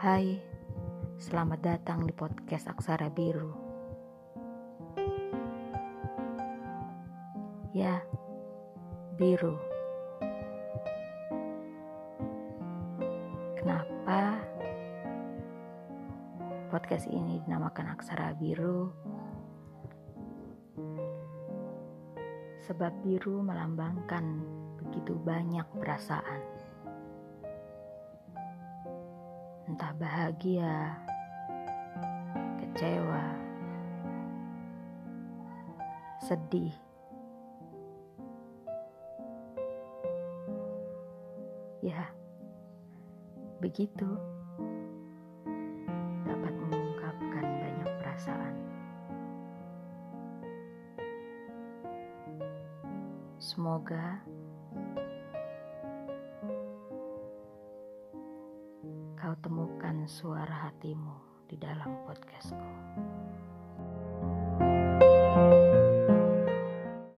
Hai, selamat datang di podcast Aksara Biru. Ya, biru. Kenapa podcast ini dinamakan Aksara Biru? Sebab biru melambangkan begitu banyak perasaan. Entah bahagia, kecewa, sedih. Ya, begitu dapat mengungkapkan banyak perasaan. Semoga kau temukan suara hatimu di dalam podcastku.